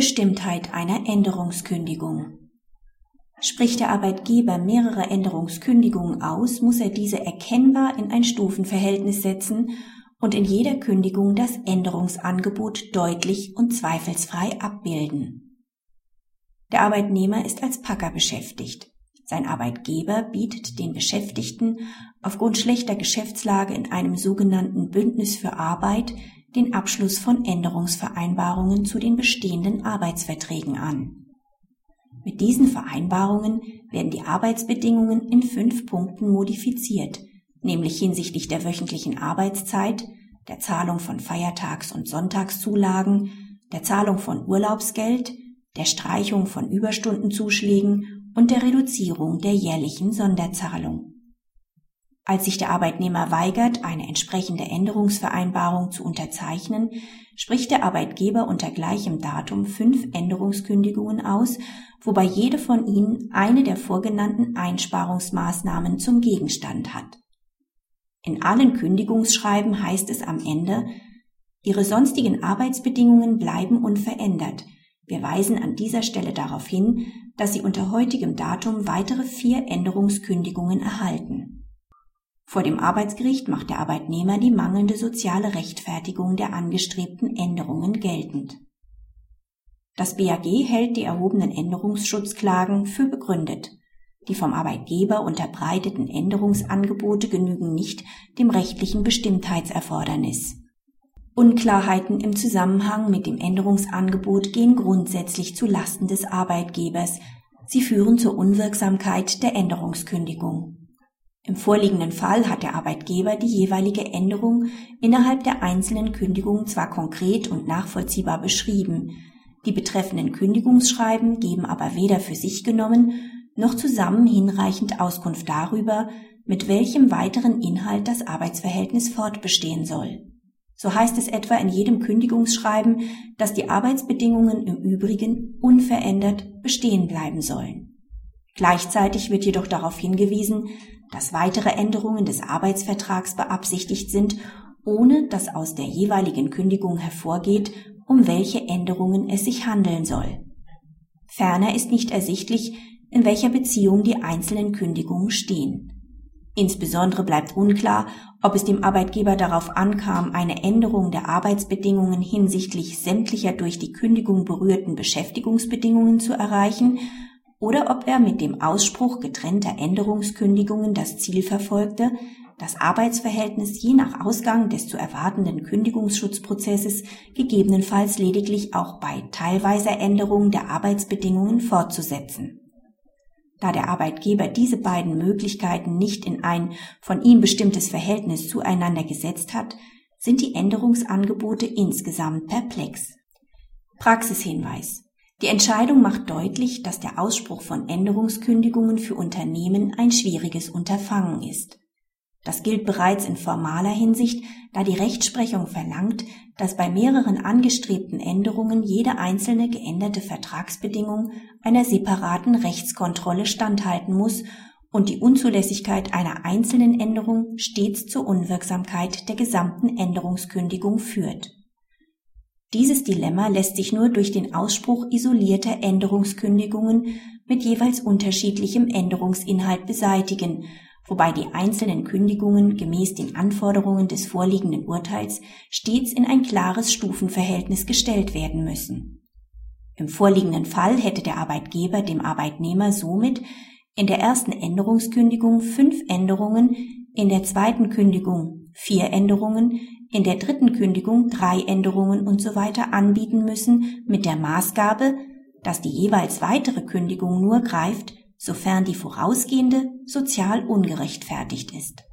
Bestimmtheit einer Änderungskündigung. Spricht der Arbeitgeber mehrere Änderungskündigungen aus, muss er diese erkennbar in ein Stufenverhältnis setzen und in jeder Kündigung das Änderungsangebot deutlich und zweifelsfrei abbilden. Der Arbeitnehmer ist als Packer beschäftigt. Sein Arbeitgeber bietet den Beschäftigten aufgrund schlechter Geschäftslage in einem sogenannten Bündnis für Arbeit den Abschluss von Änderungsvereinbarungen zu den bestehenden Arbeitsverträgen an. Mit diesen Vereinbarungen werden die Arbeitsbedingungen in fünf Punkten modifiziert, nämlich hinsichtlich der wöchentlichen Arbeitszeit, der Zahlung von Feiertags- und Sonntagszulagen, der Zahlung von Urlaubsgeld, der Streichung von Überstundenzuschlägen und der Reduzierung der jährlichen Sonderzahlung. Als sich der Arbeitnehmer weigert, eine entsprechende Änderungsvereinbarung zu unterzeichnen, spricht der Arbeitgeber unter gleichem Datum fünf Änderungskündigungen aus, wobei jede von ihnen eine der vorgenannten Einsparungsmaßnahmen zum Gegenstand hat. In allen Kündigungsschreiben heißt es am Ende, Ihre sonstigen Arbeitsbedingungen bleiben unverändert. Wir weisen an dieser Stelle darauf hin, dass Sie unter heutigem Datum weitere vier Änderungskündigungen erhalten. Vor dem Arbeitsgericht macht der Arbeitnehmer die mangelnde soziale Rechtfertigung der angestrebten Änderungen geltend. Das BAG hält die erhobenen Änderungsschutzklagen für begründet. Die vom Arbeitgeber unterbreiteten Änderungsangebote genügen nicht dem rechtlichen Bestimmtheitserfordernis. Unklarheiten im Zusammenhang mit dem Änderungsangebot gehen grundsätzlich zu Lasten des Arbeitgebers. Sie führen zur Unwirksamkeit der Änderungskündigung. Im vorliegenden Fall hat der Arbeitgeber die jeweilige Änderung innerhalb der einzelnen Kündigung zwar konkret und nachvollziehbar beschrieben, die betreffenden Kündigungsschreiben geben aber weder für sich genommen noch zusammen hinreichend Auskunft darüber, mit welchem weiteren Inhalt das Arbeitsverhältnis fortbestehen soll. So heißt es etwa in jedem Kündigungsschreiben, dass die Arbeitsbedingungen im Übrigen unverändert bestehen bleiben sollen. Gleichzeitig wird jedoch darauf hingewiesen, dass weitere Änderungen des Arbeitsvertrags beabsichtigt sind, ohne dass aus der jeweiligen Kündigung hervorgeht, um welche Änderungen es sich handeln soll. Ferner ist nicht ersichtlich, in welcher Beziehung die einzelnen Kündigungen stehen. Insbesondere bleibt unklar, ob es dem Arbeitgeber darauf ankam, eine Änderung der Arbeitsbedingungen hinsichtlich sämtlicher durch die Kündigung berührten Beschäftigungsbedingungen zu erreichen oder ob er mit dem Ausspruch getrennter Änderungskündigungen das Ziel verfolgte, das Arbeitsverhältnis je nach Ausgang des zu erwartenden Kündigungsschutzprozesses gegebenenfalls lediglich auch bei teilweiser Änderung der Arbeitsbedingungen fortzusetzen. Da der Arbeitgeber diese beiden Möglichkeiten nicht in ein von ihm bestimmtes Verhältnis zueinander gesetzt hat, sind die Änderungsangebote insgesamt perplex. Praxishinweis die Entscheidung macht deutlich, dass der Ausspruch von Änderungskündigungen für Unternehmen ein schwieriges Unterfangen ist. Das gilt bereits in formaler Hinsicht, da die Rechtsprechung verlangt, dass bei mehreren angestrebten Änderungen jede einzelne geänderte Vertragsbedingung einer separaten Rechtskontrolle standhalten muss und die Unzulässigkeit einer einzelnen Änderung stets zur Unwirksamkeit der gesamten Änderungskündigung führt. Dieses Dilemma lässt sich nur durch den Ausspruch isolierter Änderungskündigungen mit jeweils unterschiedlichem Änderungsinhalt beseitigen, wobei die einzelnen Kündigungen gemäß den Anforderungen des vorliegenden Urteils stets in ein klares Stufenverhältnis gestellt werden müssen. Im vorliegenden Fall hätte der Arbeitgeber dem Arbeitnehmer somit in der ersten Änderungskündigung fünf Änderungen, in der zweiten Kündigung vier Änderungen, in der dritten Kündigung drei Änderungen und so weiter anbieten müssen mit der Maßgabe, dass die jeweils weitere Kündigung nur greift, sofern die vorausgehende sozial ungerechtfertigt ist